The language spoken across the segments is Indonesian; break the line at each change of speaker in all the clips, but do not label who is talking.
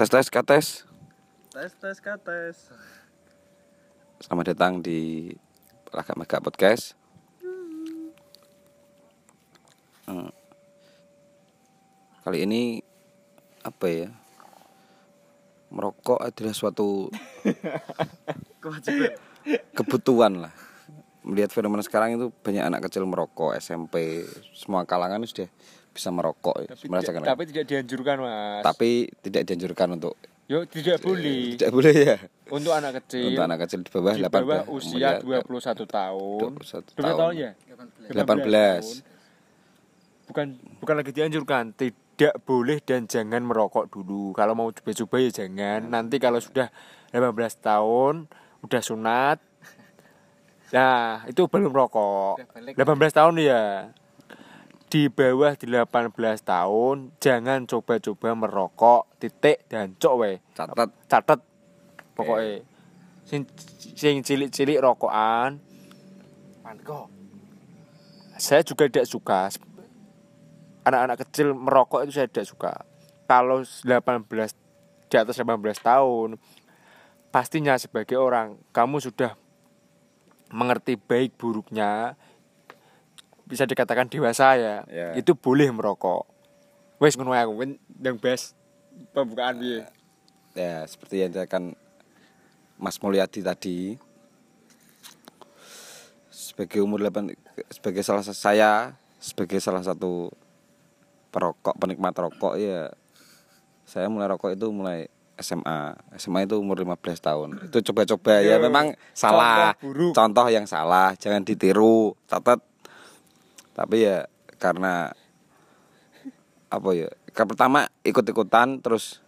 Tes tes kates.
Tes tes kates.
Selamat datang di Lagak Mega Podcast. Hmm. Kali ini apa ya? Merokok adalah suatu
Kewajiban.
kebutuhan lah. Melihat fenomena sekarang itu banyak anak kecil merokok, SMP, semua kalangan sudah bisa merokok, ya,
Tapi,
merasakan.
tidak, tapi tidak dianjurkan mas.
Tapi tidak dianjurkan untuk
Yo tidak boleh.
tidak boleh ya.
Untuk anak kecil.
Untuk anak kecil di bawah
di
18
bawah usia
umurnya
21 tahun.
21
12
tahun.
tahun ya?
18.
tahun. Bukan bukan lagi dianjurkan, tidak boleh dan jangan merokok dulu. Kalau mau coba-coba ya jangan. Nanti kalau sudah 18 tahun, udah sunat. Nah, itu belum rokok. 18 tahun ya. Di bawah 18 tahun jangan coba-coba merokok. Titik dan cok we.
Catat
Catet pokoknya. Sing sing cilik-cilik rokokan saya juga tidak suka anak-anak kecil merokok itu saya tidak suka kalau 18 di atas 18 tahun pastinya sebagai orang kamu sudah mengerti baik buruknya bisa dikatakan dewasa ya
Ya.
itu boleh merokok. Wes ngono aku kan yang best pembukaan piye?
Ya seperti yang dikatakan Mas Mulyadi tadi. Sebagai umur 8 sebagai salah sa- saya sebagai salah satu perokok penikmat rokok ya saya mulai rokok itu mulai SMA SMA itu umur 15 tahun. Itu coba-coba ya memang salah.
contoh buruk.
contoh yang salah jangan ditiru. Catat tapi ya karena apa ya Ke- pertama ikut-ikutan terus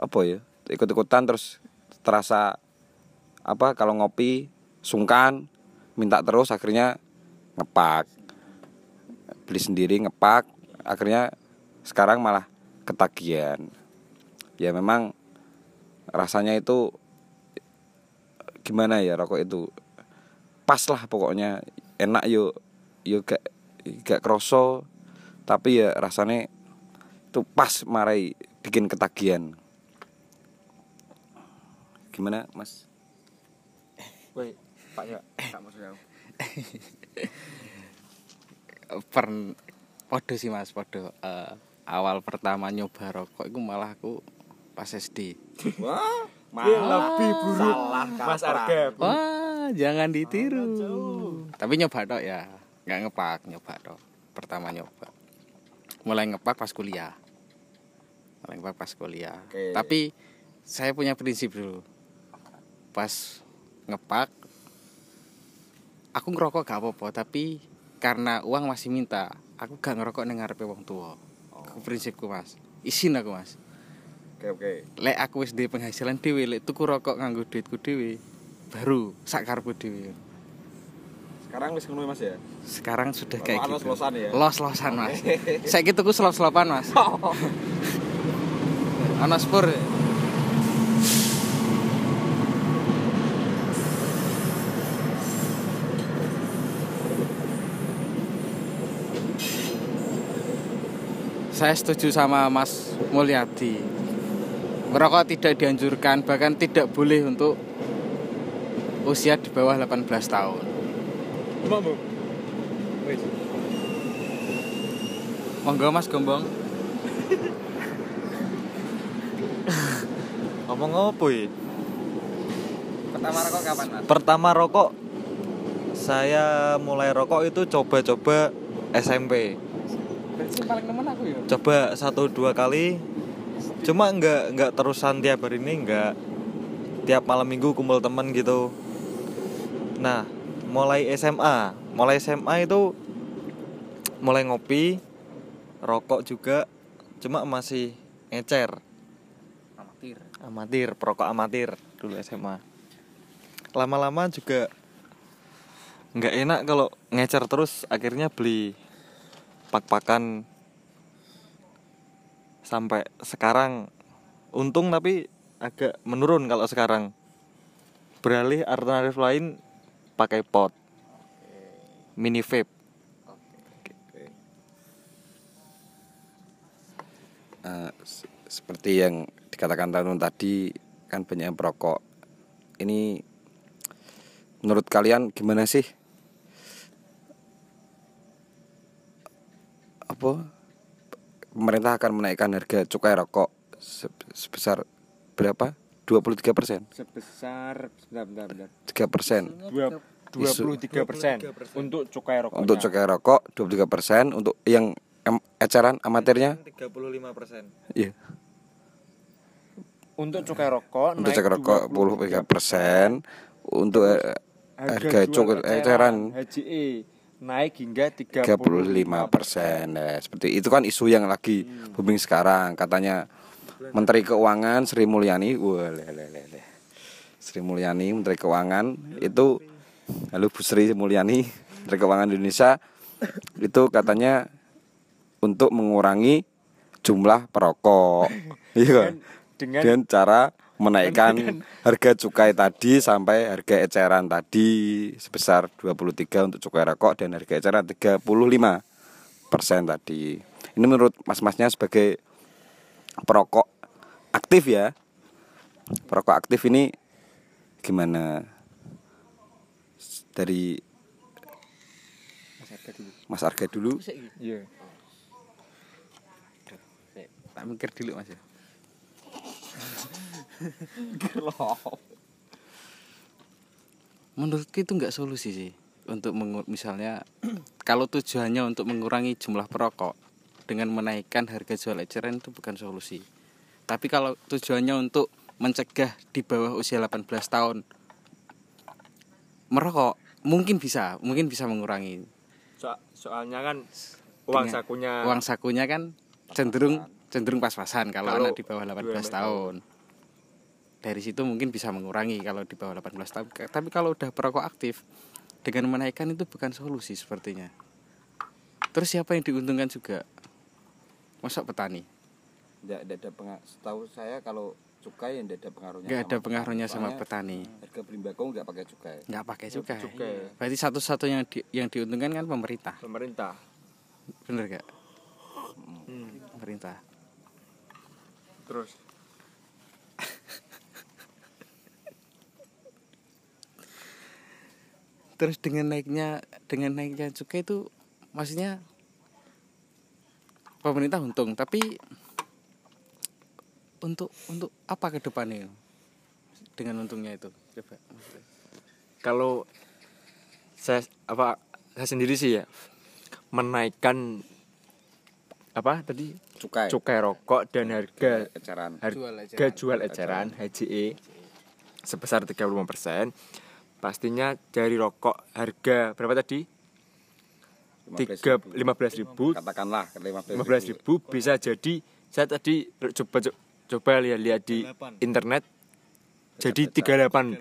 apa ya ikut-ikutan terus terasa apa kalau ngopi sungkan minta terus akhirnya ngepak. Beli sendiri ngepak akhirnya sekarang malah ketagihan. Ya memang rasanya itu gimana ya rokok itu pas lah pokoknya enak yuk yuk gak gak kroso tapi ya rasanya itu pas marai bikin ketagihan. Gimana mas?
Woi, Pak ya, tak maksud aku.
per podo sih mas podo Eh, awal pertama nyoba rokok itu malah aku pas SD
wah
Ini lebih buruk. Mas Arga.
wah jangan ditiru. Tapi nyoba dok ya. Nggak ngepak nyoba dok. Pertama nyoba. Mulai ngepak pas kuliah. Mulai ngepak pas kuliah.
Oke.
tapi saya punya prinsip dulu. Pas ngepak aku ngerokok gak apa-apa tapi karena uang masih minta aku gak ngerokok nang ngarepe wong tua Aku prinsipku mas. Isin aku mas.
Oke oke.
Lek aku wis penghasilan dhewe lek tuku rokok nganggo duitku dhewe baru sak karepku dhewe.
Sekarang wis ngono mas ya?
Sekarang sudah kayak gitu.
Los-losan ya?
los-losan mas. Saya gitu tuku selop-selopan mas ana spur saya setuju sama Mas Mulyadi. Merokok tidak dianjurkan bahkan tidak boleh untuk usia di bawah 18 tahun
Cuma, Bu. Wis.
monggo Mas Gombong
Ngomong apa ya?
pertama rokok kapan Mas?
Pertama rokok saya mulai rokok itu coba-coba SMP.
Berarti paling nemen aku ya.
Coba satu dua kali. Cuma nggak nggak terusan tiap hari ini nggak tiap malam minggu kumpul temen gitu. Nah mulai SMA, mulai SMA itu mulai ngopi, rokok juga, cuma masih ngecer,
Amatir.
amatir, perokok amatir dulu SMA. Lama-lama juga nggak enak kalau ngecer terus akhirnya beli pak-pakan sampai sekarang untung tapi agak menurun kalau sekarang beralih alternatif lain pakai pot mini vape
se- seperti yang dikatakan Tanun tadi kan banyak yang perokok. Ini menurut kalian gimana sih? Apa pemerintah akan menaikkan harga cukai rokok se- sebesar berapa? 23 persen,
sebesar bentar bentar bentar.
3 persen.
Dua- 23 persen untuk cukai rokoknya
Untuk cukai rokok 23 persen, untuk yang em- eceran amatirnya,
35 persen.
iya.
untuk cukai rokok
Untuk
naik
cukai rokok 23 persen, untuk eh, harga
jual
cukai eceran
HJE naik hingga 35
35 persen. ya, seperti itu kan isu yang lagi booming sekarang. Katanya Menteri Keuangan Sri Mulyani wah le, le, le, le. Sri Mulyani Menteri Keuangan itu halo Bu Sri Mulyani Menteri Keuangan Indonesia itu katanya untuk mengurangi jumlah perokok iya
dengan
dengan cara menaikkan harga cukai tadi sampai harga eceran tadi sebesar 23 untuk cukai rokok dan harga eceran 35 persen tadi. Ini menurut mas-masnya sebagai perokok aktif ya. Perokok aktif ini gimana? Dari Mas Arga dulu.
iya
tak mikir dulu mas ya menurutku itu nggak solusi sih untuk mengu- misalnya kalau tujuannya untuk mengurangi jumlah perokok dengan menaikkan harga jual eceran itu bukan solusi tapi kalau tujuannya untuk mencegah di bawah usia 18 tahun merokok mungkin bisa mungkin bisa mengurangi
So- soalnya kan uang
Dengan-
sakunya
uang sakunya kan cenderung cenderung pas-pasan kalau,
Kalau
anak di bawah 18
12
tahun. Dari situ mungkin bisa mengurangi kalau di bawah 18 tahun. Tapi kalau udah perokok aktif dengan menaikkan itu bukan solusi sepertinya. Terus siapa yang diuntungkan juga? Masa petani?
Tidak ada pengaruh. Setahu saya kalau cukai yang ada pengaruhnya.
Nggak ada pengaruhnya sama petani.
Harga beli bako nggak pakai cukai.
Nggak pakai cukai.
cukai.
Berarti satu-satunya di- yang diuntungkan kan pemerintah.
pemerintah
Bener gak?
Hmm.
Pemerintah.
terus
Terus dengan naiknya dengan naiknya cukai itu maksudnya pemerintah untung, tapi untuk untuk apa ke depannya dengan untungnya itu? Coba.
kalau saya apa saya sendiri sih ya menaikkan apa tadi
Cukai.
cukai rokok dan harga
eceran.
Jual
harga
eceran.
jual eceran HJE sebesar 35% pastinya dari rokok harga berapa tadi? Tiga lima belas ribu
Katakanlah 15
lima belas ribu bisa jadi saya tadi coba coba lihat-lihat di internet. Jadi 38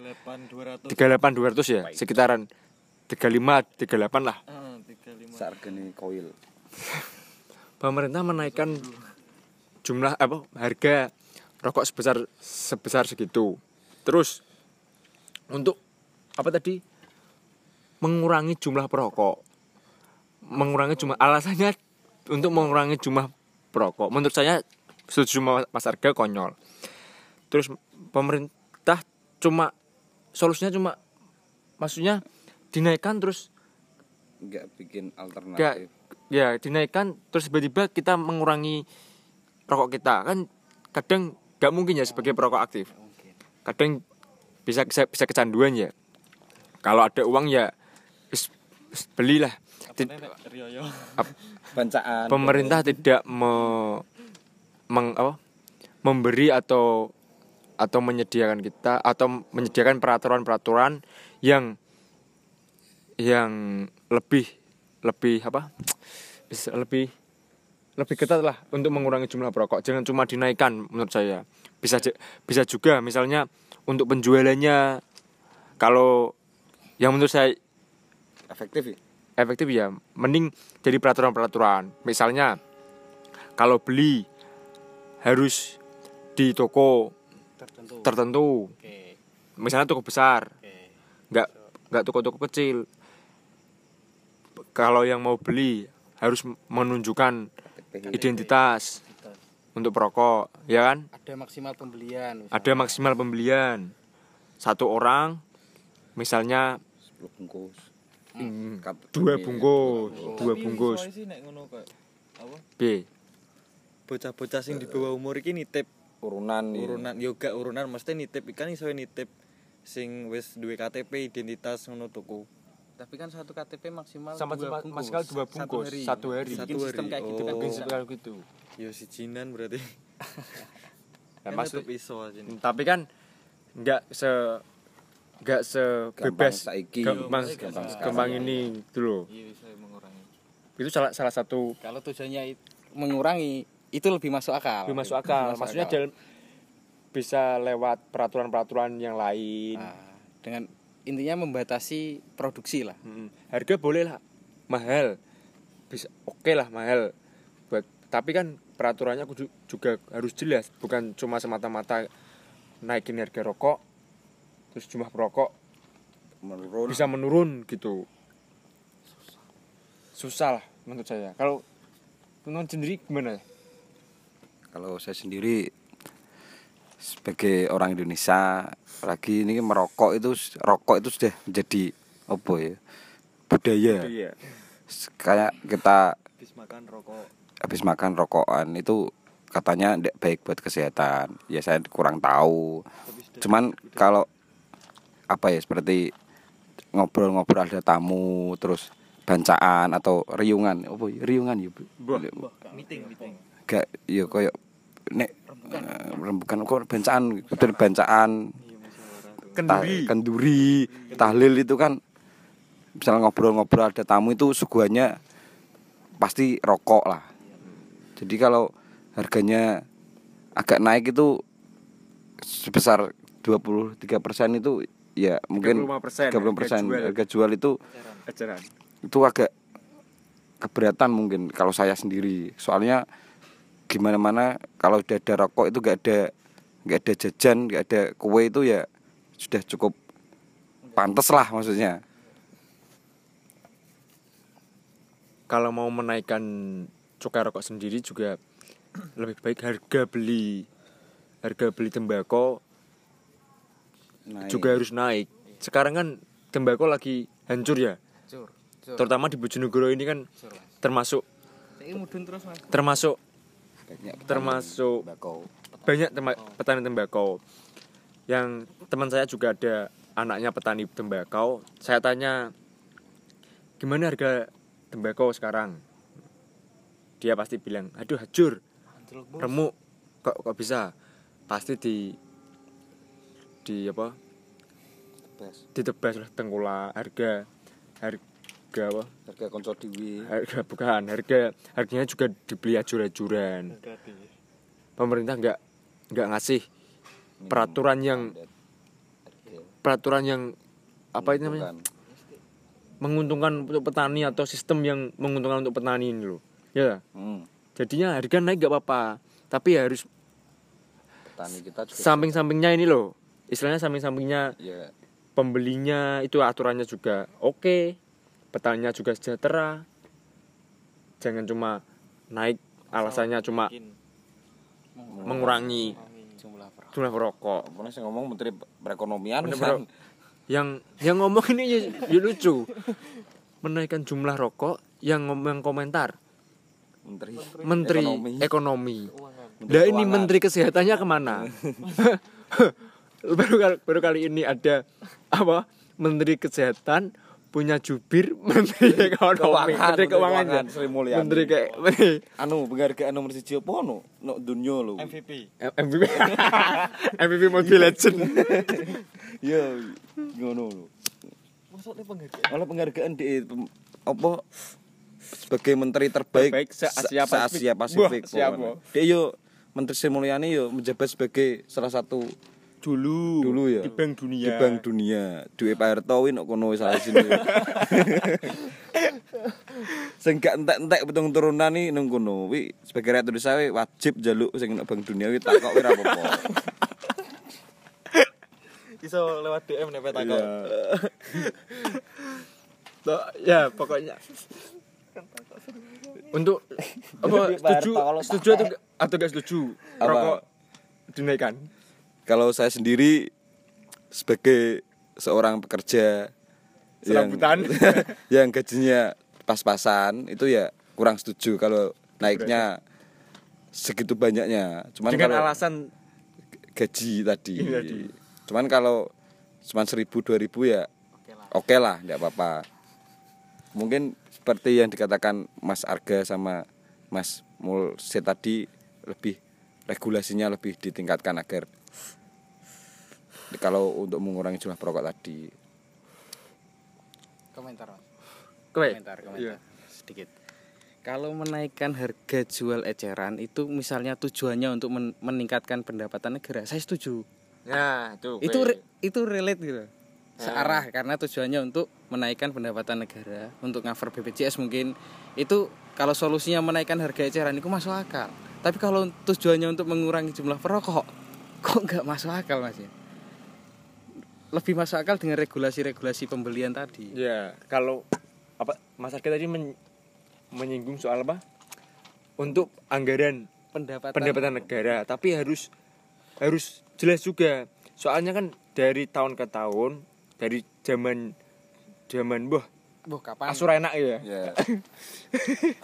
38 200.
38 200 ya? Sekitaran 35 38 lah.
Ah, 35.
Seharganya koil.
pemerintah menaikkan jumlah apa harga rokok sebesar sebesar segitu. Terus untuk apa tadi? Mengurangi jumlah perokok. Mengurangi jumlah alasannya untuk mengurangi jumlah perokok. Menurut saya setuju sama mas harga konyol. Terus pemerintah cuma solusinya cuma maksudnya dinaikkan terus
Nggak bikin alternatif.
ya dinaikkan terus tiba-tiba kita mengurangi rokok kita. Kan kadang nggak mungkin ya sebagai perokok aktif. kadang bisa bisa, bisa kecanduan ya. Kalau ada uang ya wis- wis belilah.
Bancaan.
pemerintah tidak me, meng- apa, memberi atau atau menyediakan kita atau menyediakan peraturan-peraturan yang yang lebih lebih apa bisa lebih lebih ketat lah untuk mengurangi jumlah perokok. Jangan cuma dinaikkan menurut saya. Bisa bisa juga misalnya untuk penjualannya kalau yang menurut saya
efektif ya.
efektif ya. Mending jadi peraturan-peraturan. Misalnya kalau beli harus di toko
Tertentu.
tertentu.
Oke.
misalnya toko besar.
Oke.
nggak nggak toko-toko kecil. Kalau yang mau beli harus menunjukkan identitas. untuk perokok ya kan?
Ada maksimal pembelian misalnya.
ada maksimal pembelian. Satu orang misalnya
10 bungkus.
Mm,
Kat-
dua
iya,
bungkus dua
Tapi
bungkus.
kok apa?
B
bocah-bocah sing di bawah umur iki nitip
urunan iya.
urunan yo gak urunan mesti nitip ikan iso nitip sing wis duwe KTP identitas ngono tuku
tapi kan satu KTP maksimal
sama
dua bungkus.
maksimal dua bungkus
satu hari,
satu hari.
Satu
sistem
hari.
kayak gitu kan
Oh.
bisa.
Prinsip gitu
yo si jinan berarti
Nah,
Kan
maksud
iso aja nih.
tapi kan nggak se nggak sebebas
saiki.
gampang,
Iya, gampang sekali.
gampang ini gitu loh
iya bisa mengurangi
itu salah salah satu
kalau tujuannya mengurangi itu lebih masuk akal.
Lebih masuk akal.
Lebih
maksudnya
akal.
dalam bisa lewat peraturan-peraturan yang lain.
Nah, dengan intinya membatasi produksi lah.
Mm, harga boleh lah. Mahal. Bisa oke lah mahal. Buat tapi kan peraturannya kudu- juga harus jelas. Bukan cuma semata-mata naikin harga rokok terus jumlah perokok
menurun.
bisa menurun gitu. Susah lah menurut saya. Kalau teman sendiri gimana
kalau saya sendiri sebagai orang Indonesia lagi ini merokok itu rokok itu sudah menjadi apa ya budaya.
Iya
kayak kita
habis makan rokok.
habis makan rokokan itu katanya tidak baik buat kesehatan. Ya saya kurang tahu. Cuman kalau apa ya seperti ngobrol-ngobrol ada tamu terus bancaan atau riungan. Apa ya? riungan ya
meeting meeting.
Gak ya koyo nek eh, rembukan kok bancaan betul bancaan ta-
kenduri
kenduri tahlil itu kan misalnya ngobrol-ngobrol ada tamu itu suguhannya pasti rokok lah. Jadi kalau harganya agak naik itu sebesar 23% itu ya mungkin
35%,
30%
harga jual.
harga jual itu
ajaran.
itu agak keberatan mungkin kalau saya sendiri. Soalnya gimana mana kalau udah ada rokok itu gak ada gak ada jajan gak ada kue itu ya sudah cukup pantas lah maksudnya.
Kalau mau menaikkan cukai rokok sendiri juga lebih baik harga beli harga beli tembakau
Naik.
juga harus naik. Sekarang kan tembakau lagi hancur ya?
Cur, cur,
terutama di Bojonegoro ini kan
cur, Mas.
termasuk
Saya mudun terus mas.
termasuk
Banyak
termasuk
tembakau.
banyak tema- petani tembakau. Yang teman saya juga ada anaknya petani tembakau. Saya tanya gimana harga tembakau sekarang? Dia pasti bilang aduh hancur remuk kok kok bisa? Pasti di di apa? Ditebas lah tengkulak harga harga apa?
Harga konco dewi.
Harga bukan. Harga harganya juga dibeli ajur-ajuran. Pemerintah nggak nggak ngasih peraturan yang peraturan yang apa itu namanya? Menguntungkan. Untuk petani atau sistem yang menguntungkan untuk petani ini loh. Ya
hmm.
jadinya harga naik gak apa-apa. Tapi harus
petani kita juga
samping-sampingnya ini loh. Istilahnya samping-sampingnya
ya.
pembelinya itu aturannya juga oke petaninya juga sejahtera. Jangan cuma naik alasannya cuma mengurangi
jumlah per
jumlah perokok.
Pokoknya saya ngomong menteri perekonomian
Bener,
kan.
yang yang ngomong ini ya, ya lucu. Menaikkan jumlah rokok yang ngomong komentar.
Menteri
menteri
Ekonomi.
ekonomi,
Menteri
Nah ini menteri kesehatannya ke mana? Baru kali, baru kali ini ada apa? Menteri kesehatan punya jubir menteri ekonomi.
Keuangan,
menteri keuangan
Keuangan,
ya.
Sri Mulyani.
menteri kayak menteri.
Anu penghargaan nomor siji apa no no dunia lo
MVP
MVP MVP Mobile Legend.
Ya ngono lo
maksudnya penghargaan?
Oleh penghargaan di apa sebagai menteri terbaik
Terbaik
se- se-Asia Pasifik.
Wah, siap,
pokoknya.
Wah.
dia yo menteri Sri Mulyani yo menjabat sebagai salah satu
dulu
dulu ya.
di Bank Dunia.
Di Bank Dunia. Duwe Pak Hartowi nok kono salah sini sing gak entek-entek petung turunan nih nang kono. Wi sebagai rakyat Indonesia wi wajib jaluk sing nok Bank Dunia wi tak kok wi ra apa-apa.
Iso lewat DM nek petak
Iya. Toh, ya pokoknya. Untuk apa setuju setuju atau atau gak setuju?
Apa?
rokok dinaikkan
Kalau saya sendiri sebagai seorang pekerja yang
Serabutan.
yang gajinya pas-pasan itu ya kurang setuju kalau naiknya segitu banyaknya. Cuman
dengan
kalau
alasan
gaji tadi.
Iya, tadi.
Cuman kalau cuman seribu dua ribu ya oke lah, tidak apa-apa. Mungkin seperti yang dikatakan Mas Arga sama Mas Mulse tadi lebih regulasinya lebih ditingkatkan agar kalau untuk mengurangi jumlah perokok tadi.
Komentar, Mas. Komentar, komentar.
Iya.
Sedikit. Kalau menaikkan harga jual eceran itu misalnya tujuannya untuk men- meningkatkan pendapatan negara, saya setuju.
nah itu
Itu re- itu relate gitu. Searah karena tujuannya untuk menaikkan pendapatan negara, untuk cover BPJS mungkin. Itu kalau solusinya menaikkan harga eceran itu masuk akal. Tapi kalau tujuannya untuk mengurangi jumlah perokok, kok nggak masuk akal Mas ya? Lebih masuk akal dengan regulasi-regulasi pembelian tadi.
Ya, kalau apa Mas Arga tadi men- menyinggung soal apa? Untuk anggaran
Pendapatan,
pendapatan negara, tapi harus harus jelas juga. Soalnya kan dari tahun ke tahun, dari zaman zaman wah
Boh, kapan?
asur enak ya.
Ya.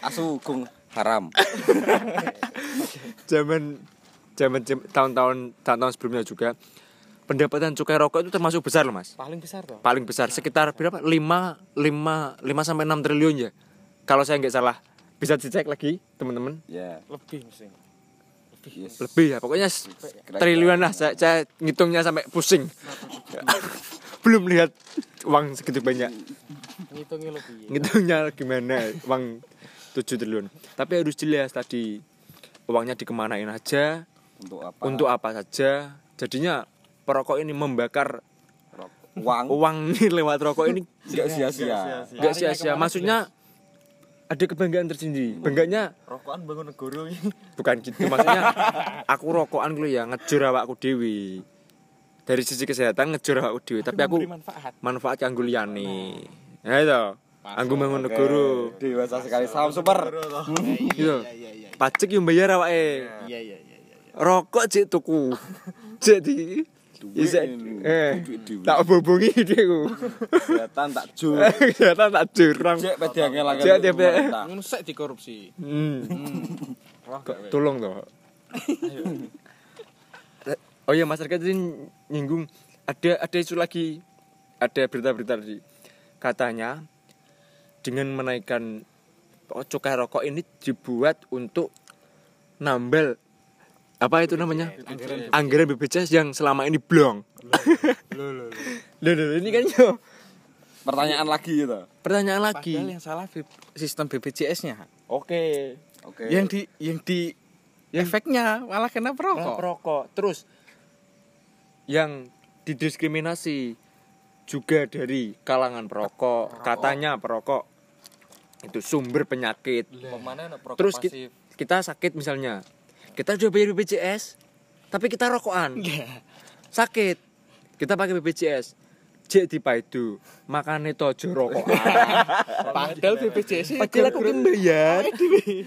Asu gung haram.
Zaman zaman tahun-tahun tahun-tahun sebelumnya juga pendapatan cukai rokok itu termasuk besar loh, Mas.
Paling besar toh.
Paling besar sekitar berapa? 5 5 5 sampai 6 triliun ya. Kalau saya nggak salah. Bisa dicek lagi, teman-teman.
Ya.
Lebih mesti.
Yes.
lebih ya pokoknya triliunan lah saya, saya ngitungnya sampai pusing belum lihat uang segitu banyak
Ngitungnya lebih. ya.
ngitungnya gimana uang 7 triliun tapi harus jelas tadi uangnya dikemanain aja
Untuk apa?
untuk apa saja jadinya perokok ini membakar
uang.
uang nih lewat rokok ini.
Nggak sia-sia.
nggak sia-sia. Maksudnya ada kebanggaan tersendiri. Bangganya
rokokan bangun negoro
bukan gitu maksudnya aku rokokan dulu ya ngejur awakku dewi dari sisi kesehatan ngejur awakku dewi tapi aku
manfaat.
manfaat kanggo liyane. Ya itu. Anggo bangun negoro
Dewasa sekali. Salam super.
gitu pajak yang bayar awake.
Iya iya iya. iya.
rokok cek tuku. Cek Isa, eh, tak hubungi dia ku.
Kelihatan tak jur.
Kelihatan tak jurang.
Cek pedangnya lagi.
Cek dia pe-
Ngono sek dikorupsi.
Hmm. Kok tolong toh. oh iya Mas Arka tadi nyinggung ada ada isu lagi ada berita-berita tadi katanya dengan menaikkan cukai rokok ini dibuat untuk nambal apa itu namanya anggaran BPJS yang selama ini blong. Loh, loh, loh, ini kan yo
Pertanyaan lagi gitu.
pertanyaan lagi.
Padahal yang salah sistem BPJS-nya.
Oke.
Oke.
Yang di yang di efeknya malah kena
Malah
perokok.
perokok. Terus yang didiskriminasi juga dari kalangan perokok. Katanya perokok itu sumber penyakit.
Perokok
Terus kita sakit misalnya. Kita udah bayar BPJS, tapi kita rokokan. Sakit. Kita pakai BPJS. Jek di paidu, makane tojo rokokan.
Padahal BPJS
Padahal aku kan bayar.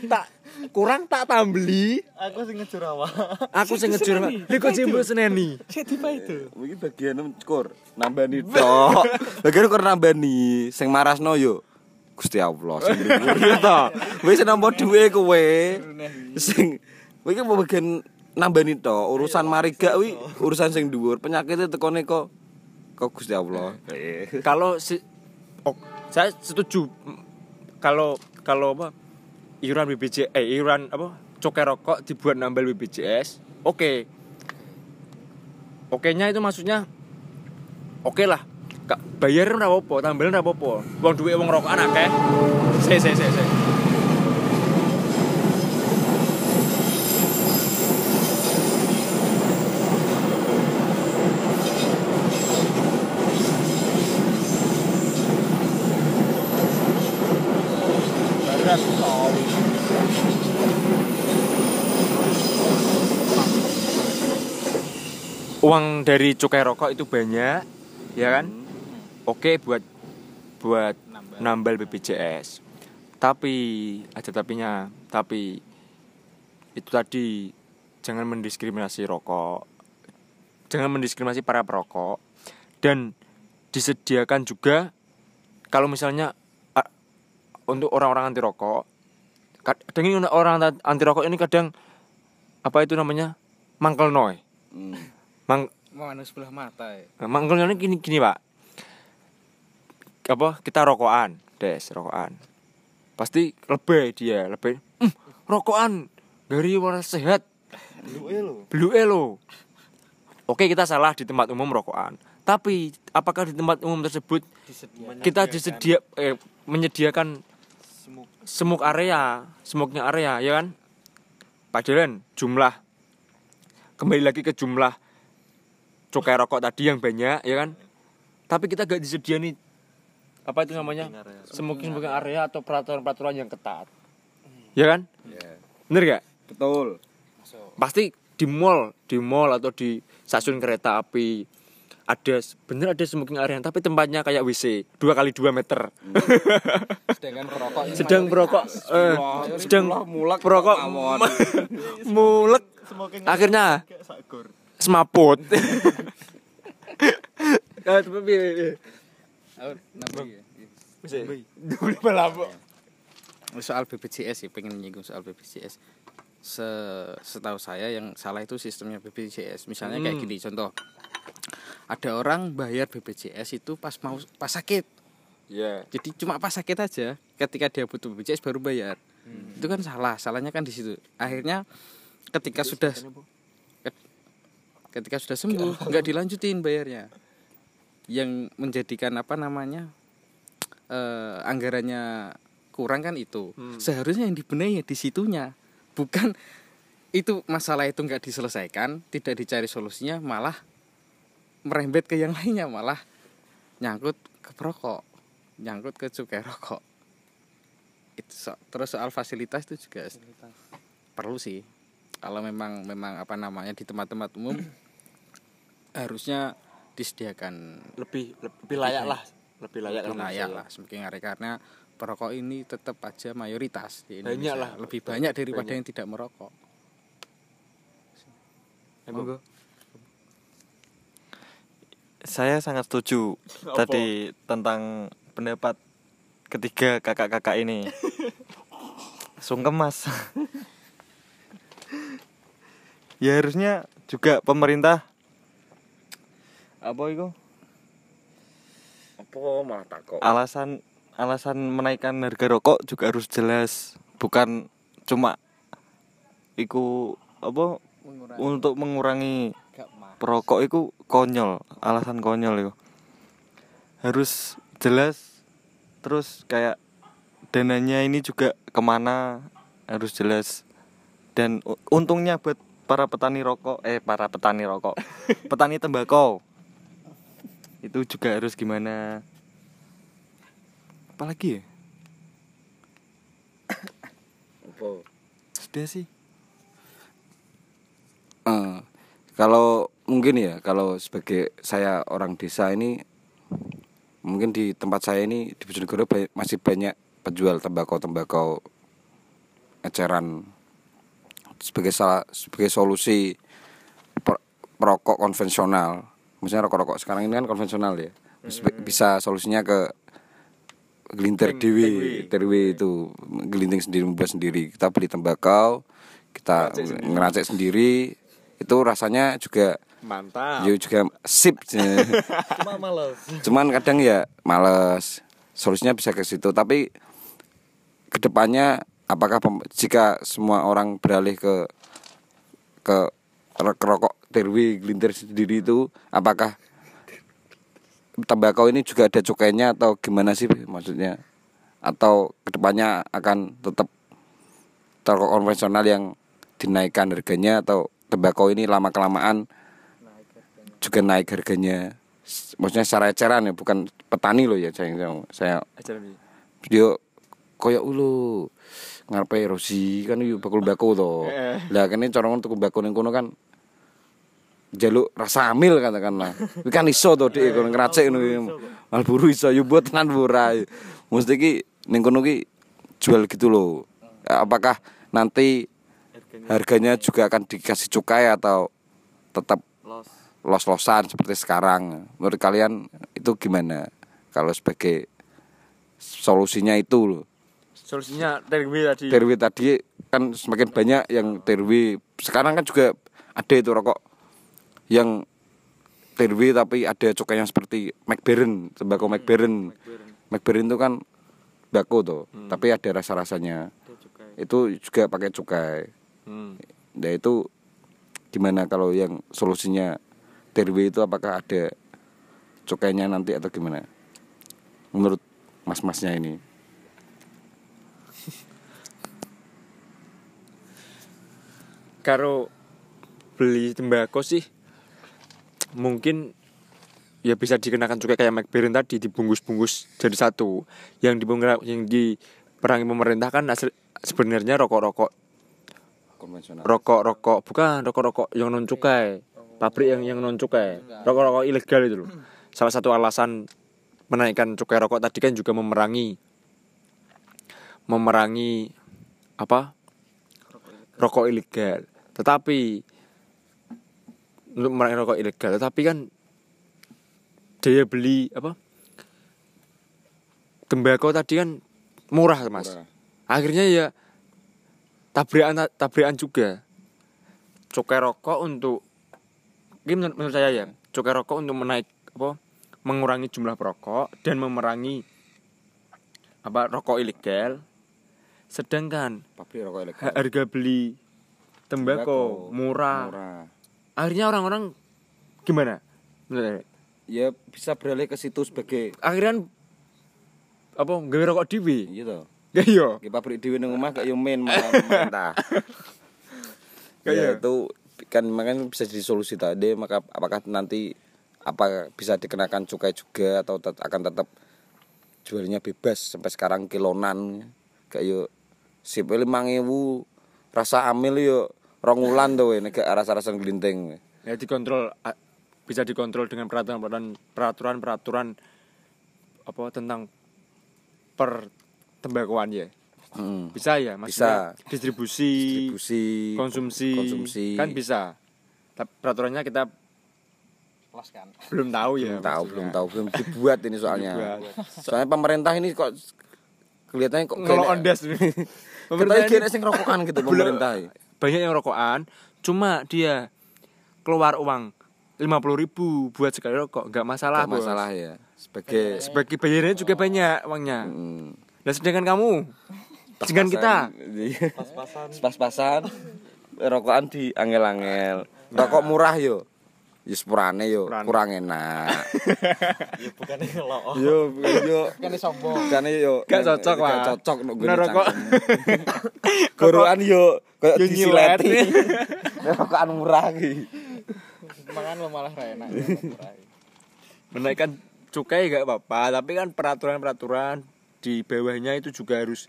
tak kurang tak tambeli.
Aku sing ngejur awak.
Aku sing ngejur. Lha kok jembul seneni.
Saya tiba itu.
Mungkin bagian kur nambani tok. bagian kur nambani sing marasno yo. Gusti Allah sing dhuwur to. Wis nampa dhuwe kowe. Sing iki mau bagian nambani tok. Urusan mari gak wi urusan sing dhuwur. Penyakitnya tekone kok kok Gusti Allah.
Kalau si oh, saya setuju kalau kalau apa iuran BPJS eh iuran apa cukai rokok dibuat nambal BPJS oke oke nya itu maksudnya oke lah Kak, bayar ora apa-apa tambahan ora apa-apa wong duwe wong rokokan akeh se se se se uang dari cukai rokok itu banyak ya kan? Oke buat buat nambal. BPJS tapi ada tapinya tapi itu tadi jangan mendiskriminasi rokok. Jangan mendiskriminasi para perokok. Dan disediakan juga kalau misalnya untuk orang-orang anti rokok kadang ini orang anti rokok ini kadang apa itu namanya? Mangkel noy
Hmm.
Mang
mau anu sebelah mata ya.
Nah, mangkelnya ini gini gini pak. Apa kita rokokan. Des rokokan. Pasti lebih dia lebih "Hmm, rokokan dari warna sehat. Belum elo oke kita salah di tempat umum rokokan. Tapi apakah di tempat umum tersebut kita disedia eh, menyediakan semuk. area semuknya area ya kan? Pak Dilan jumlah. Kembali lagi ke jumlah cukai rokok tadi yang banyak ya kan? Tapi kita gak disediani apa itu namanya? Smoking smoking area atau peraturan peraturan yang ketat. Ya kan?
Ya.
bener gak?
Betul.
pasti di mall di mall atau di stasiun kereta api ada bener ada smoking area tapi tempatnya kayak WC dua kali dua meter.
Sedangkan perokok
sedang perokok eh, sedang
mulak
perokok mulek. Akhirnya semaput. Tapi piye. Bisa. Dulu apa?
soal BPJS sih pengen menyinggung soal BPJS Se setahu saya yang salah itu sistemnya BPJS misalnya kayak
Hmm.
gini contoh. Ada orang bayar BPJS itu pas mau pas sakit.
Ya.
jadi cuma pas sakit aja ketika dia butuh BPJS baru bayar. Itu kan salah salahnya kan di situ. Akhirnya ketika sudah ketika sudah sembuh nggak dilanjutin bayarnya. Yang menjadikan apa namanya eh, anggarannya kurang kan itu.
Hmm.
seharusnya yang dibenahi ya di situnya. Bukan itu masalah itu nggak diselesaikan tidak dicari solusinya malah merembet ke yang lainnya malah nyangkut ke perokok nyangkut ke cukai rokok. Itu so- terus soal fasilitas itu juga perlu sih kalau memang memang apa namanya di tempat-tempat umum harusnya disediakan
Lebih lebih layak lah. Lebih layak
lebih layak lah semakin hari karena perokok ini tetap aja mayoritas di
Banyak
Indonesia
lah.
lebih banyak daripada
Banyak.
yang tidak merokok
Monggo.
Saya sangat setuju
Apa?
tadi tentang pendapat ketiga kakak-kakak ini. Sungkem mas. Ya harusnya juga pemerintah apa itu?
Apa malah takok?
alasan alasan menaikkan harga rokok juga harus jelas. Bukan cuma iku apa? Untuk mengurangi perokok itu konyol alasan konyol itu harus jelas terus kayak dananya ini juga ke mana harus jelas. Dan untungnya buat para petani rokok eh para petani rokok. Petani tembakau. Itu juga harus gimana? Apalagi ya?
Apa?
sudah sih.
Eh, kalau mungkin ya kalau sebagai saya orang desa ini mungkin di tempat saya ini di Bojonegoro masih banyak penjual tembakau-tembakau eceran sebagai salah sebagai solusi per- perokok konvensional. Maksudnya rokok-rokok sekarang ini kan konvensional ya. Bisa solusinya ke gelintir
Ting-
dewi, terwi itu gelinting sendiri membuat sendiri. Kita beli tembakau, kita
Ngeracik sendiri.
ngeracik sendiri. Itu rasanya juga
Mantap.
ya juga sip.
cuma males
Cuman kadang ya males. Solusinya bisa ke situ, tapi ke depannya apakah pem- jika semua orang beralih ke ke rokok terwi gelintir sendiri itu apakah tembakau ini juga ada cukainya atau gimana sih maksudnya? Atau ke depannya akan tetap rokok konvensional yang dinaikkan harganya atau tembakau ini lama kelamaan juga naik harganya? Maksudnya secara eceran ya bukan petani loh ya saya saya
Ajaran piye?
video koyo ulu ngarepe Rosi kan yo bakul bako to.
Eh.
Lah kene corongan tuku bako ning kono kan jaluk rasa amil katakanlah. Kuwi kan iso to dik kono ngeracik ngono. Malburu iso yo buat tenan ora. Mesti ki ning kono ki jual gitu loh. Apakah nanti harganya juga akan dikasih cukai atau tetap
Los.
los-losan seperti sekarang. Menurut kalian itu gimana? Kalau sebagai solusinya itu loh.
Solusinya TRW tadi.
TRW tadi kan semakin banyak yang TRW. Sekarang kan juga ada itu rokok yang TRW tapi ada cukainya seperti McBaren, tembakau McBaren. McBaren itu kan bako tuh, tapi ada rasa-rasanya. Itu juga pakai cukai.
Hmm.
Nah itu gimana kalau yang solusinya TRW itu apakah ada cukainya nanti atau gimana? Menurut mas-masnya ini.
Karo beli tembakau sih mungkin ya bisa dikenakan cukai kayak McBaren tadi dibungkus-bungkus jadi satu. Yang dibungkus yang diperangi pemerintah kan asli, sebenarnya rokok-rokok.
Konvensional.
rokok-rokok bukan rokok-rokok yang non cukai pabrik yang yang non cukai rokok-rokok ilegal itu loh. Salah satu alasan menaikkan cukai rokok tadi kan juga memerangi memerangi apa? Rokok ilegal tetapi untuk memerangi rokok ilegal tetapi kan daya beli apa tembakau tadi kan murah mas
Murah.
akhirnya ya tabrakan tabrakan juga cukai rokok untuk ini menurut, menurut saya ya cukai rokok untuk menaik apa mengurangi jumlah perokok dan memerangi apa rokok ilegal sedangkan
Pabrik rokok ilegal.
ha- harga beli tembakau murah.
Murah.
akhirnya orang-orang gimana?
Ya bisa beralih ke situ sebagai
akhirnya apa gawe rokok dewi
gitu.
ya iya
Di pabrik di nang omah kayak yo main pemerintah.
Kayak
ya
iya.
itu kan makanya bisa jadi solusi tadi maka apakah nanti apa bisa dikenakan cukai juga atau tet- akan tetap jualnya bebas sampai sekarang kilonan kayak yo sip lima rasa amil yo rong wulan tuh ini kayak rasa-rasa gelinting
ya dikontrol bisa dikontrol dengan peraturan peraturan peraturan apa tentang per tembakuan ya
Hmm.
bisa ya maksudnya
Bisa.
distribusi,
distribusi
konsumsi
konsumsi
kan bisa tapi peraturannya kita
kan.
belum tahu ya
belum tahu
maksudnya.
belum tahu belum dibuat ini soalnya
Dibuat.
soalnya pemerintah ini kok kelihatannya kok
kalau ondas
Pemerintah
pemerintah
kira
ini
sing rokokan gitu pemerintah.
Banyak yang rokokan cuma dia keluar uang lima puluh ribu buat sekali rokok nggak masalah
Gak
bos.
masalah ya. Sebagai
sebagai bayarannya juga banyak uangnya
mm,
dan sedangkan kamu sedangkan kita.
Pas-pasan.
pas-pasan rokokan di angel-angel. Rokok murah yo. Ya sepurane yo,
Sepurane.
kurang enak.
Ya bukannya lo.
yo, bukan yo.
Kan sombong.
Bukan yo.
Gak cocok,
Gak
Pak.
cocok nek gone
rokok.
Gorokan yo kayak
Yo nyilet.
disileti. Rokokan murah iki.
Makan lo malah ra enak.
menaikkan cukai gak apa-apa tapi kan peraturan-peraturan di bawahnya itu juga harus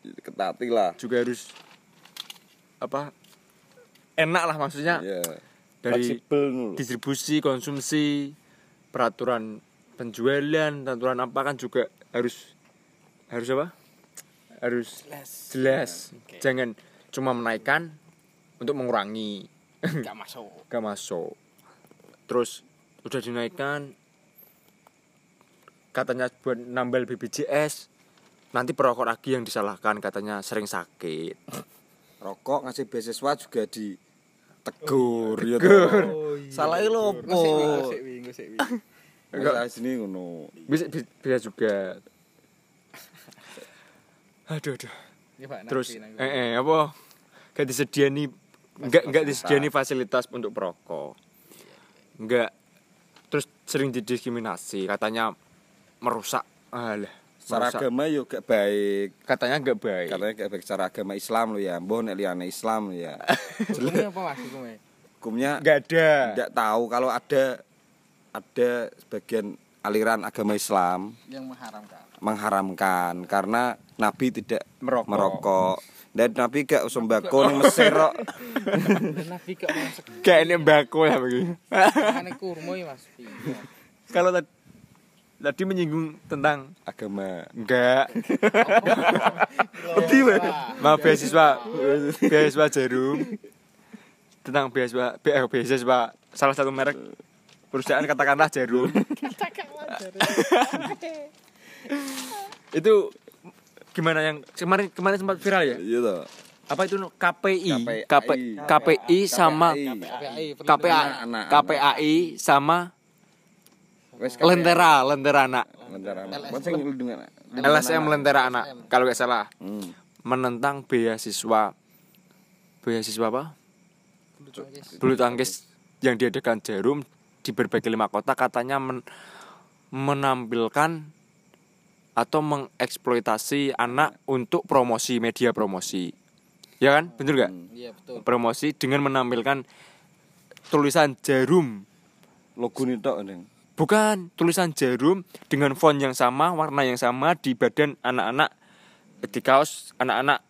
Ketati lah.
juga harus apa enak lah maksudnya
Iya.
Dari distribusi konsumsi peraturan penjualan peraturan apa kan juga harus harus apa? Harus jelas. jangan cuma menaikkan untuk mengurangi.
Gak masuk.
gak masuk. Terus udah dinaikkan katanya buat nambal BPJS nanti perokok lagi yang disalahkan katanya sering sakit.
Rokok ngasih beasiswa juga di tegur ya toh. Salah lo
Ngosek wi,
opo? Enggak. Sini ngono.
bisa bi- bisa juga. Aduh aduh. Terus eh, eh apa? Gak disediani enggak enggak disediani fasilitas untuk perokok. Enggak. Terus sering didiskriminasi katanya merusak alah
Secara
merusak.
agama yo gak baik.
katanya enggak baik
Katanya gak baik secara agama Islam lo ya. Mbah nek liyane Islam lo ya.
Hukumnya apa mas hukumnya?
Hukumnya
enggak ada
tidak tahu kalau ada ada sebagian aliran agama Islam
Yang mengharamkan.
mengharamkan karena Nabi tidak
Merokok.
merokok. Dan Nabi gak sembako ning Mesir kok.
Nabi gak masuk.
kayak ini mbako ya begini
kurma ya mas.
Kalau tadi menyinggung tentang
agama.
Enggak. Mau beasiswa. Beasiswa jarum. Tentang beasiswa be- eh, beasiswa salah satu merek perusahaan katakanlah jarum. Itu gimana yang kemarin kemarin sempat viral ya?
Iya toh.
Apa itu? KPI?
KPI.
KP, KPI sama
KPI.
KPAI sama. Lentera Lentera anak.
Lentera anak.
LSM Lentera anak kalau nggak salah.
Hmm.
menentang beasiswa. Beasiswa apa? Bulu tangkis. Yang diadakan Jarum di berbagai lima kota katanya men- menampilkan atau mengeksploitasi anak untuk promosi media promosi. Ya kan? Bener gak
Iya betul.
promosi dengan menampilkan tulisan Jarum.
Logo nih tok Neng.
Bukan tulisan Jarum dengan font yang sama warna yang sama di badan anak-anak di kaos anak-anak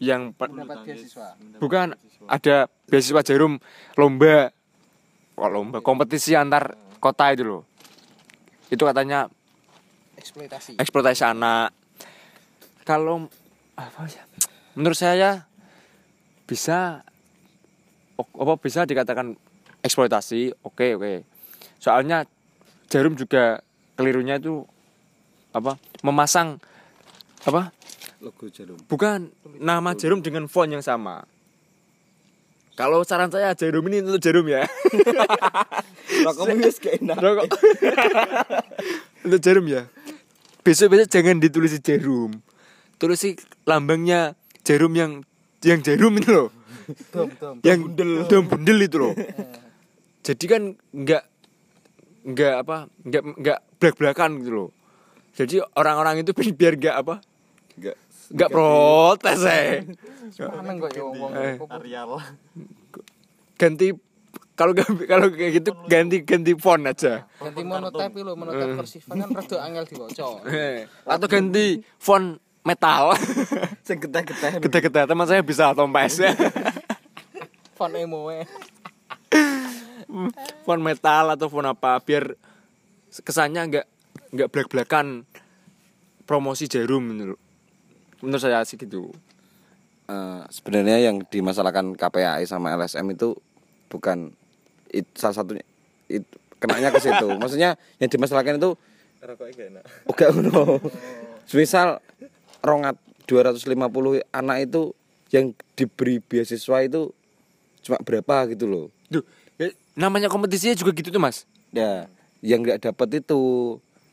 yang pe-
Dapat beasiswa.
bukan ada beasiswa jarum lomba. Kok lomba kompetisi antar kota itu loh. Itu katanya
Eksploitasi.
eksploitasi anak. Kalau apa ya menurut saya bisa apa bisa dikatakan eksploitasi oke oke soalnya jarum juga kelirunya itu apa memasang apa?
Logo jarum.
Bukan nama jarum dengan font yang sama. Kalau saran saya jarum ini untuk jarum ya.
Rokokmu wis
Rokok. untuk jarum ya. Besok besok jangan ditulis jarum. Tulis lambangnya jarum yang yang jarum itu loh.
Dom, dom.
yang dom bundel itu loh. Jadi kan nggak nggak apa nggak nggak belak belakan gitu loh. Jadi orang-orang itu bi- biar nggak apa?
Enggak
nggak protes eh.
Ya
Eh.
Arial.
Ganti kalau nggak- kalau kayak gitu ganti ganti font aja.
Ganti monotype lho, monotype kursiva kan rada angel diwaca.
Eh, atau ganti font metal.
Sing getah-getah
gede-gede teman saya bisa tompes
Font emo eh.
font metal atau font apa biar kesannya nggak nggak belak belakan promosi jarum menurut menurut saya sih gitu
Eh, sebenarnya yang dimasalahkan KPAI sama LSM itu bukan it, salah satunya it, kenanya ke situ. Maksudnya yang dimasalahkan itu
rokoknya gak enak
enggak ngono. Misal rongat 250 anak itu yang diberi beasiswa itu cuma berapa gitu loh.
Duh, ya, namanya kompetisinya juga gitu tuh mas
Ya, yang nggak dapat itu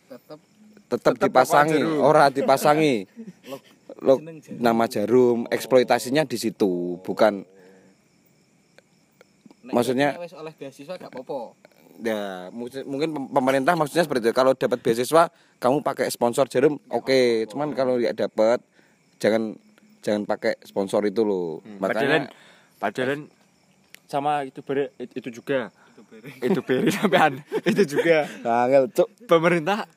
tetap
Tetep
dipasangi,
jarum.
ora dipasangi. Lo, nama jarum, eksploitasinya di situ, bukan Maksudnya-
oleh beasiswa gak apa-apa.
ya mungkin mungkin pem- pemerintah maksudnya seperti itu. Kalau dapat beasiswa, kamu pakai sponsor jarum, oke. Cuman kalau nggak dapat, jangan jangan pakai sponsor itu loh.
padahal
Makanya
padahal sama itu beri, itu, itu juga. Itu beri. Sampean. Itu juga.
Angel cuk.
pemerintah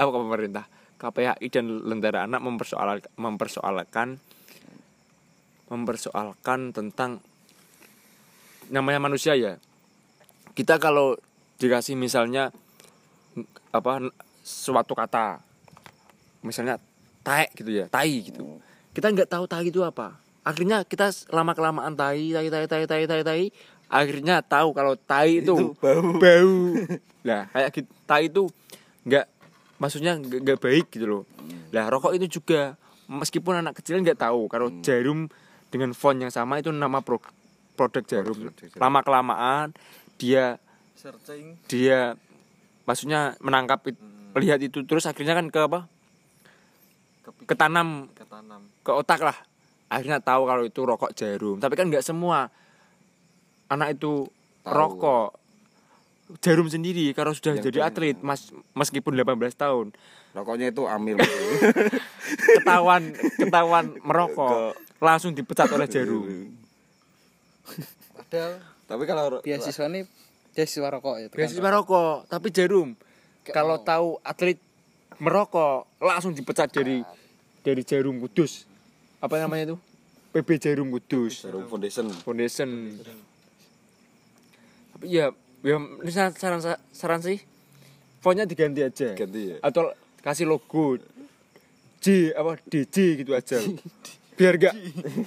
apa kok pemerintah? KPAI dan Lentera Anak mempersoal mempersoalkan mempersoalkan tentang namanya manusia ya. Kita kalau dikasih misalnya apa suatu kata misalnya tai gitu ya tai gitu. Kita nggak tahu tai itu apa akhirnya kita lama kelamaan tai tai tai tai tai tai tai akhirnya tahu kalau tai itu, bau. bau. Nah kayak gitu tai itu nggak maksudnya nggak baik gitu loh. Lah rokok itu juga meskipun anak kecil nggak tahu kalau jarum dengan font yang sama itu nama pro- produk jarum. Lama kelamaan dia
searching.
dia maksudnya menangkap it- lihat itu terus akhirnya kan ke apa? Ketanam.
Ketanam.
Ke otak lah akhirnya tahu kalau itu rokok jarum. Tapi kan nggak semua. Anak itu
Tahu.
rokok jarum sendiri kalau sudah
Yang
jadi atlet mas meskipun 18 tahun.
Rokoknya itu amil.
ketahuan ketahuan merokok langsung dipecat oleh jarum.
Padahal
Tapi kalau
beasiswa ini beasiswa rokok ya. tekan
beasiswa rokok tapi jarum.
Kayak
kalau tahu atlet merokok langsung dipecat dari dari jarum kudus apa namanya itu PB jarum kudus
jarum foundation
foundation tapi ya ya ini saran saran, saran sih fontnya diganti aja
Ganti ya.
atau kasih logo J apa DJ gitu aja biar gak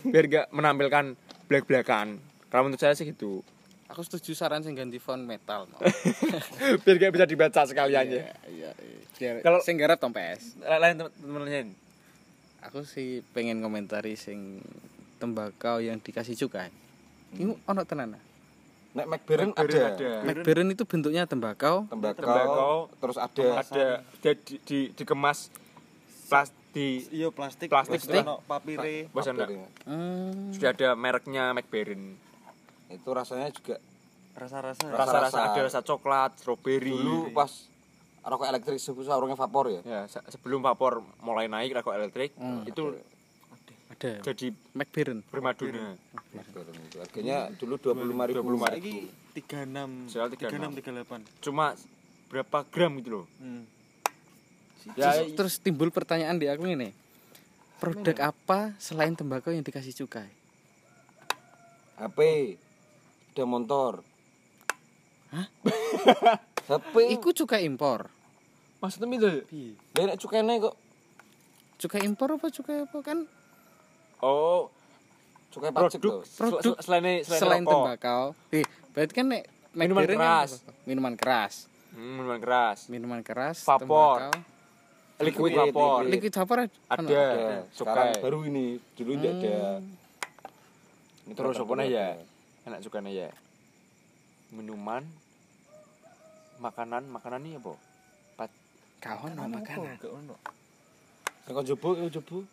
biar gak menampilkan belak belakan kalau menurut saya sih gitu
Aku setuju saran sing ganti font metal. mau.
biar gak bisa dibaca sekalian ya
Iya, iya. iya. Biar
Kalau-
sing garap Tom PS.
lain temen-temen lain
Aku sih pengen komentari sing tembakau yang dikasih cukai. Ini ono tenan.
Nek McBaren
Blackberry
ada.
ada.
McBaren itu bentuknya tembakau.
Tembakau,
Tembakau,
terus ada
ada dia di, di, dikemas plastik
iya plastik
Plastik, plastik.
ono papire?
McBaren.
Hmm.
sudah ada mereknya McBaren
Itu rasanya juga
rasa-rasa
rasa-rasa
Rasa-rasa.
ada rasa coklat strawberry
dulu pas rokok elektrik saurungnya vapor ya.
ya se- sebelum vapor mulai naik rokok elektrik
Hmm.
itu
Ada.
jadi
McBaren.
primadona
McBaren itu. Harganya dulu 25.000 ribu.
25.000.
Iki 36
Soal 36.
36 38
cuma berapa gram gitu loh
hmm.
ya
terus, terus timbul pertanyaan di aku ini. Produk apa selain tembakau yang dikasih cukai?
HP, ada motor. Hah? HP.
Iku cukai impor.
maksudnya itu
Lah nek kok
Cukai impor apa cukai apa kan?
oh
cukai pajak
produk.
Produk
sel- selain selain,
Selain
rokok.
tembakau. Eh, berarti kan nek
Minuman
kan
keras.
apa? Minuman keras.
Hmm, minuman keras
Minuman keras,
Vapor.
tembakau.
liquid
Liquid,
vapor
liquid.
Vapor ada.
ada
Ada. Sekarang baru ini, dulu enggak ada. Ini
terus apa ya enak sukanya ya minuman makanan makanan ini apa Pat
Kawan no makanan.
gak ono
kon jobo, yo jobo.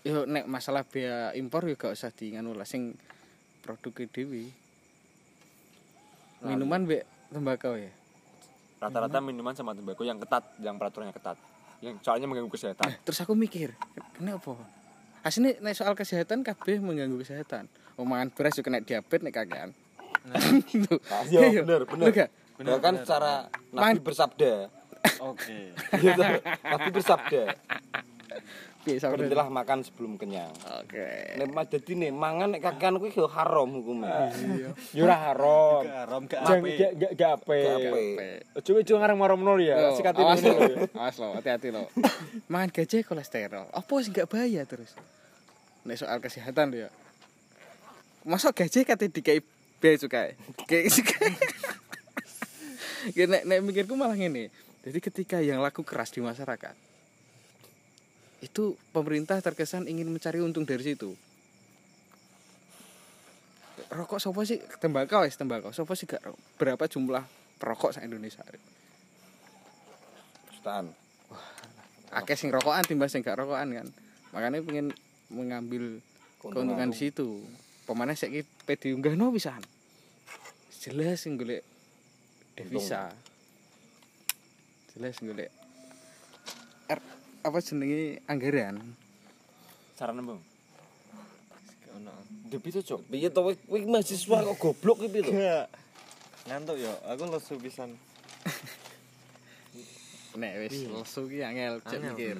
Yo nek masalah biaya impor yo gak usah diinganu lah sing produk dewi. Minuman be tembakau ya.
rata-rata minuman sama tembakau yang ketat yang peraturannya ketat yang soalnya mengganggu kesehatan
Terus aku mikir, kenapa? Asli nek soal kesehatan kabeh mengganggu kesehatan. Omongan beras juga kena diabetes nek kakean. Tuh.
Ah, iya,
Iya.
bener, bener.
Bener gak?
Bahkan secara Nabi
Man-
bersabda.
oke
Iya, toh. Nabi bersabda, berhentilah makan sebelum kenyang.
Oke.
Nek mah dadi nih mangan nek kakean kuwi yo haram hukumnya.
yura haram
gak haram gak
Jangan
ape
gak gak gak ape
Gak.
Ojo ojo ngarang marang nol ya
Yo,
sikatin
awas
ini
lo,
ya.
awas lo, hati-hati lo. Mangan gajah kolesterol. Apa sih nggak bahaya terus? Nek soal kesehatan ya. Masa gajah kate dikai bea cukai. Kayak cukai. Kayak nek nek mikirku malah ngene. Jadi ketika yang laku keras di masyarakat itu pemerintah terkesan ingin mencari untung dari situ. Rokok sopo sih tembakau wis tembakau. Sopo sih gak berapa jumlah perokok sa Indonesia?
Jutaan.
akeh sing rokokan timbang sing gak rokokan kan makanya pengen mengambil keuntungan di situ pemane saiki pe diunggahno pisan jelas sing golek devisa. Jelas golek R, apa jenenge anggaran?
Cara nembung
ono.
Depi to, Cok. Piye to? Kowe mahasiswa kok goblok iki to?
gak. Ngantuk yo. Aku lesu pisan.
Nek wis lesu ki angel cek mikir.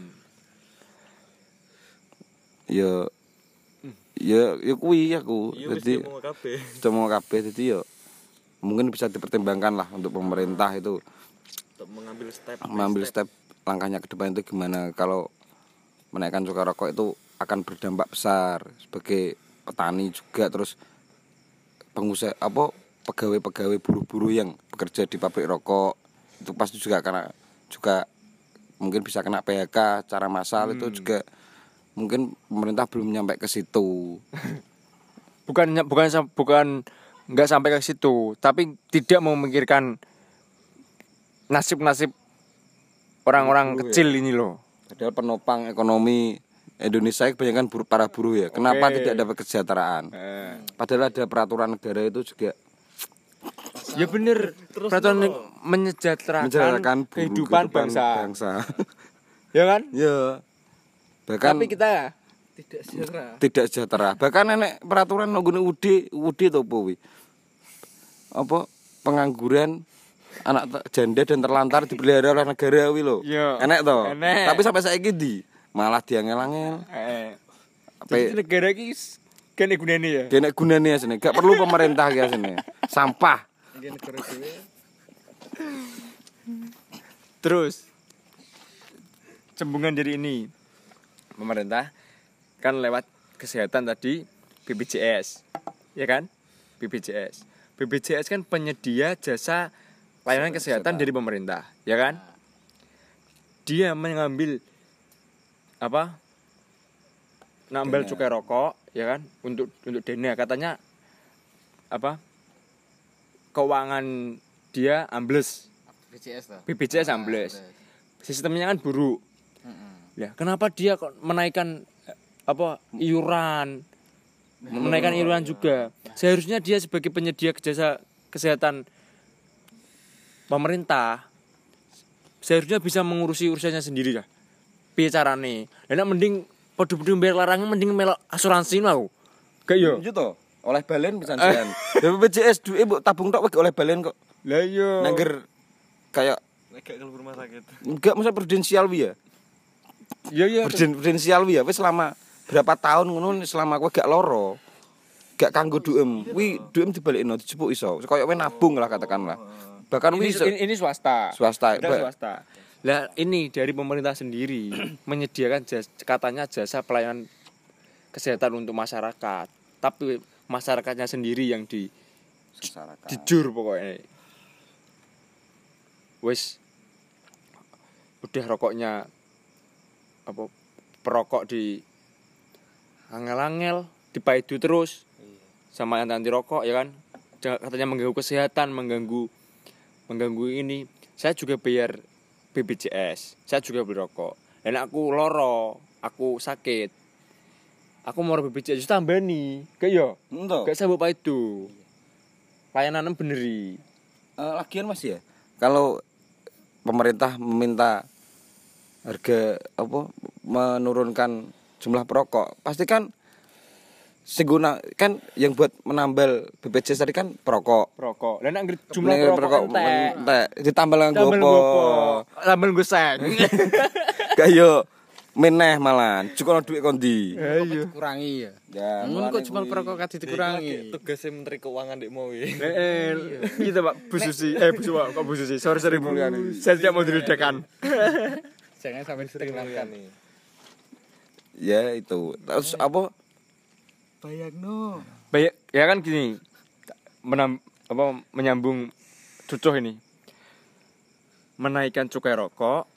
Ya ya ya kuwi aku.
iya
Dadi cuma kabeh. dadi ya mungkin bisa dipertimbangkan lah untuk pemerintah itu.
Untuk mengambil step
mengambil step. langkahnya ke depan itu gimana. Kalau menaikkan cukai rokok itu akan berdampak besar sebagai petani juga terus pengusaha apa pegawai-pegawai buruh-buruh yang bekerja di pabrik rokok itu pasti juga karena juga mungkin bisa kena PHK cara massal itu juga mungkin pemerintah belum nyampe ke situ.
Bukan bukan bukan nggak sampai ke situ tapi tidak memikirkan nasib-nasib orang-orang
Buruh ya.
kecil ini loh
padahal penopang ekonomi Indonesia kebanyakan buruh, para buruh ya kenapa
Oke.
tidak dapat kesejahteraan padahal ada peraturan negara itu juga
ya bener peraturan menyejahterakan,
menjalankan buruh,
kehidupan bangsa.
bangsa.
ya kan
ya bahkan
tapi kita
tidak sejahtera
tidak sejahtera bahkan nenek peraturan nunggu UD UD to apa wi? Apa pengangguran anak janda dan terlantar dipelihara oleh negara wi lo
Iya.
enek to
Enek.
tapi sampai saya di malah diangel-angel
eh
apa
jadi negara ki kan gunane ya
Kene gunane asine, gak perlu pemerintah ki asine. Sampah.
Dhewe
Terus cembungan dari ini pemerintah kan lewat kesehatan tadi BPJS, ya kan? BPJS. BPJS kan penyedia jasa layanan kesehatan dari pemerintah, ya kan? Dia mengambil apa? Nambel cukai rokok, ya kan? Untuk untuk dana katanya apa? Keuangan dia ambles. BPJS ambles. Sistemnya kan buruk. Ya, kenapa dia kok menaikkan eh, apa iuran? Menaikkan iuran juga. Seharusnya dia sebagai penyedia jasa kesehatan pemerintah seharusnya bisa mengurusi urusannya sendiri lah. Piye carane? Lah nek mending padha-padha bayar larangan mending melok asuransi mau. Gak yo.
Lanjut toh. Oleh balen pisan sian. BPJS duwe mbok tabung tok oleh balen kok.
Lah yo.
Nangger kayak
Gak ke rumah sakit.
enggak masa prudensial wi ya.
Yo yo.
Pruden- Prudensial wi ya wis selama berapa tahun ngono selama kowe gak loro. Gak kanggo duem. Wi duem dibalikno dijupuk iso. Kayak kowe nabung lah katakanlah. Bahkan
Ini, ini, ini swasta.
swasta.
Kita swasta. Lah ini dari pemerintah sendiri menyediakan jas, katanya jasa pelayanan kesehatan untuk masyarakat. Tapi masyarakatnya sendiri yang di
Masyarakat.
dijur pokoknya. Wis udah rokoknya apa perokok di angel-angel dipaidu terus. Sama yang anti rokok ya kan? Katanya mengganggu kesehatan mengganggu mengganggu ini. Saya juga bayar BPJS saya juga beli rokok. Dan aku loro aku sakit. Aku mau BPJS tambah nih kayak yo
Ento.
gak sabuk itu layanan beneri
Eh, lagian Mas ya. Kalau pemerintah meminta harga apa menurunkan jumlah perokok, pasti kan seguna kan yang buat menambal BPJS tadi kan perokok.
perokok dan anggar jumlah
Nek
perokok entek
entek. ditambah lah
tambah
gopo.
ngopo tambah guseng
Kayak meneh malan, cukup duit kondi.
ayo
Kurangi ya.
Ya,
Mun kok
kuwi.
perokok kate dikurangi.
Tugasnya Menteri Keuangan di mau ya.
Eh, gitu pak, Bu Susi, eh Bu Susi, kok Bu Susi, sorry sorry Bu, saya tidak mau diledakan.
Jangan sampai diterima
nih.
Ya itu. Terus apa?
Bayangno.
Baik, ya kan gini, menam, apa menyambung cucuh ini, menaikkan cukai rokok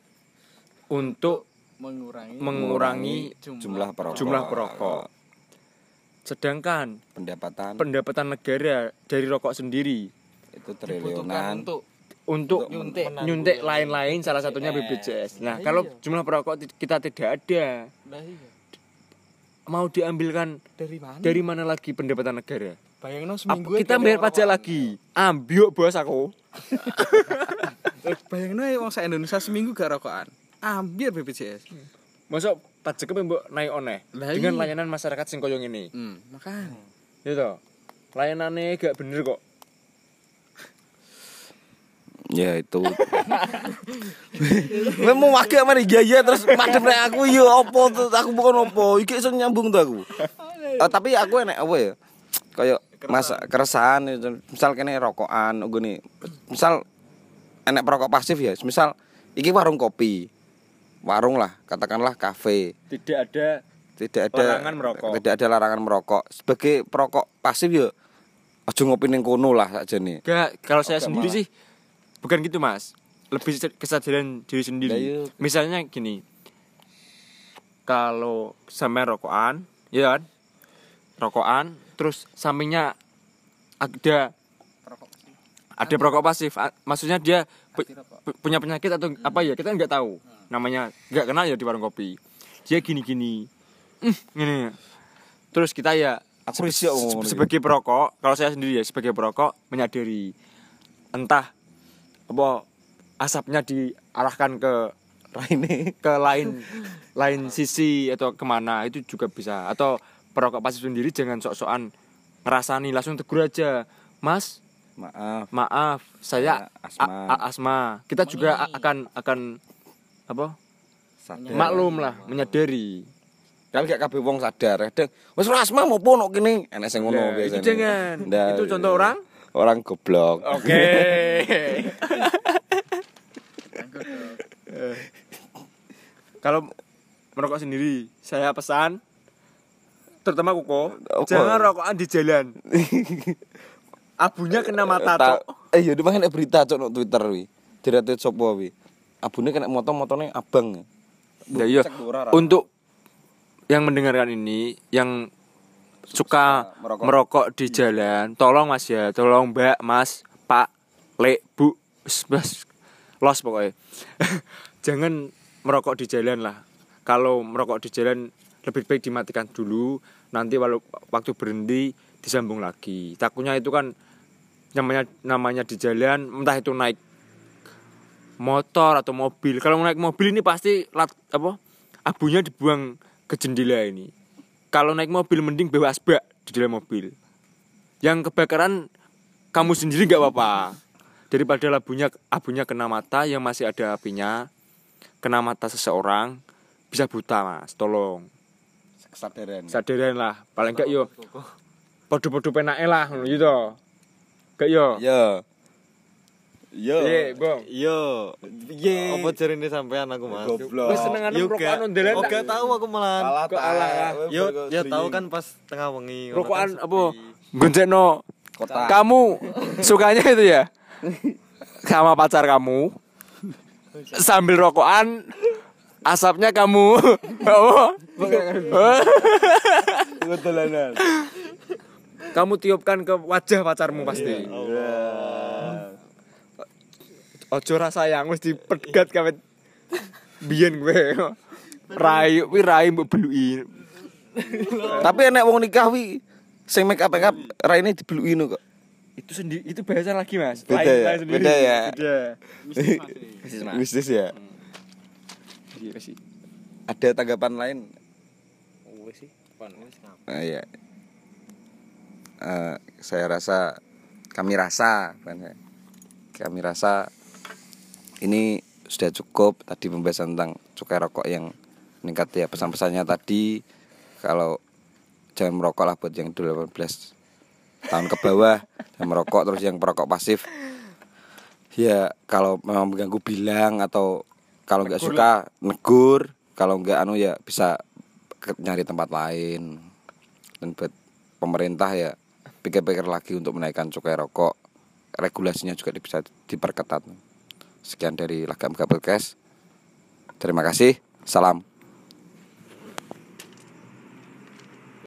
untuk
Mengurangi
mengurangi
Jumlah perokok.
jumlah perokok. Sedangkan
Pendapatan
pendapatan negara dari rokok sendiri
itu triliunan.
untuk
untuk
Nyuntik.
nyuntik lain-lain salah satunya BPJS. Nah, kalau jumlah perokok kita tidak ada,
Lah iya.
Mau diambilkan
Dari mana?
dari mana lagi pendapatan negara?
Bayangno
Apa,
seminggu
kita bayar pajak lagi. Ambiuk bos aku.
Bayangno ya wong sak Indonesia seminggu gak rokokan. Ambil BPJS.
Masuk pajak ke mbok naik oneh dengan
iya.
layanan masyarakat sing koyo ngene.
Hmm, makanya.
Gitu. Layanannya gak bener kok.
Ya itu. Mau wakil mari gaya terus madem nek aku ya opo tuh aku bukan opo iki iso nyambung tuh aku. Eh, tapi aku enek apa ya? Kayak masa keresahan misal kene rokokan nih Misal enek perokok pasif ya. Misal iki warung kopi. Warung lah, katakanlah kafe.
Tidak ada
Tidak ada
Larangan merokok.
Tidak ada larangan merokok. Sebagai perokok pasif ya aja ngopi ning kono lah saja nih.
Gak, kalau saya
Oke,
sendiri
malah.
sih bukan gitu mas. Lebih kesadaran diri sendiri.
Lah, iya.
Misalnya gini, kalau sampai rokokan, ya kan, rokokan, terus sampingnya ada ada perokok pasif. Maksudnya dia pu- pu- punya penyakit atau apa ya kita nggak tahu. Namanya nggak kenal ya di warung kopi. Dia gini-gini, "Hmm, gini. Terus kita ya
Aku
Se- sebagai perokok kalau saya sendiri ya sebagai perokok menyadari entah apa asapnya diarahkan ke
Raine.
ke lain lain sisi atau ke mana itu juga bisa atau perokok pasif sendiri jangan sok-sokan ngerasani langsung tegur aja mas
Maaf.
maaf saya
asma.
a- a- asma kita juga akan akan apa
Sadar.
maklum lah menyadari
Kan gak kabeh wong sadar. Kadang wis ora asma mau pono kene enek sing ngono biasanya.
itu jangan. Itu contoh orang?
Orang goblok.
oke kalau merokok sendiri saya pesan terutama kuko
Apa?
jangan rokokan di jalan abunya kena mata
Ta-
cok
eh iya dia makanya berita cok no Twitter wi diretit sopo wi abune kena motor motornya abang
Ya iya. Untuk yang mendengarkan ini yang suka
merokok.
merokok. di jalan, tolong Mas ya, tolong Mbak, Mas, Pak, Lek, Bu, Mas, los pokoknya. Jangan merokok di jalan lah. Kalau merokok di jalan lebih baik dimatikan dulu, nanti walau waktu berhenti disambung lagi. Takutnya itu kan namanya namanya di jalan, entah itu naik motor atau mobil. Kalau naik mobil ini pasti lat, apa abunya dibuang ke jendela ini. Kalau naik mobil mending bawa asbak di dalam mobil. Yang kebakaran kamu sendiri nggak apa-apa. Daripada abunya abunya kena mata yang masih ada apinya, kena mata seseorang bisa buta mas. Tolong
kesadaran
sadaran lah. Paling enggak yo podo-podo penake lah gitu. Gak yo.
ya ya
Iya, Bang.
Yo,
Ye.
apa jarine sampean aku mas?
Goblok.
Wis senengane
Yo
rokokan ondelan.
oh, gak tahu aku malah.
Kok alah, ah.
Yo, ya tahu kan pas tengah wengi.
rokokan
kan
apa gonjekno
Kota.
kamu sukanya itu ya sama pacar kamu sambil rokokan asapnya kamu oh,
Betulanan.
kamu tiupkan ke wajah pacarmu pasti ojo rasa yang wis dipegat kawet biyen gue rai wi rai mbok beluki
Tapi enek wong nikah wi sing make up make up raine dibeluki no kok.
itu sendiri itu bahasa lagi mas
Beda ya?
sendiri.
Beda ya?
beda
Bisnis ya.
Iya sih.
Ada tanggapan lain?
Wes sih.
Ah, iya. Eh, saya rasa kami rasa kami rasa ini sudah cukup. Tadi pembahasan tentang cukai rokok yang meningkat ya. Pesan-pesannya tadi kalau jangan merokok lah buat yang 18 tahun ke bawah. Yang merokok terus yang perokok pasif. Ya kalau memang mengganggu bilang atau kalau nggak suka negur. Kalau nggak anu ya bisa nyari tempat lain. Dan buat pemerintah ya pikir-pikir lagi untuk menaikkan cukai rokok. Regulasinya juga bisa diperketat sekian dari Lagam Podcast. Terima kasih. Salam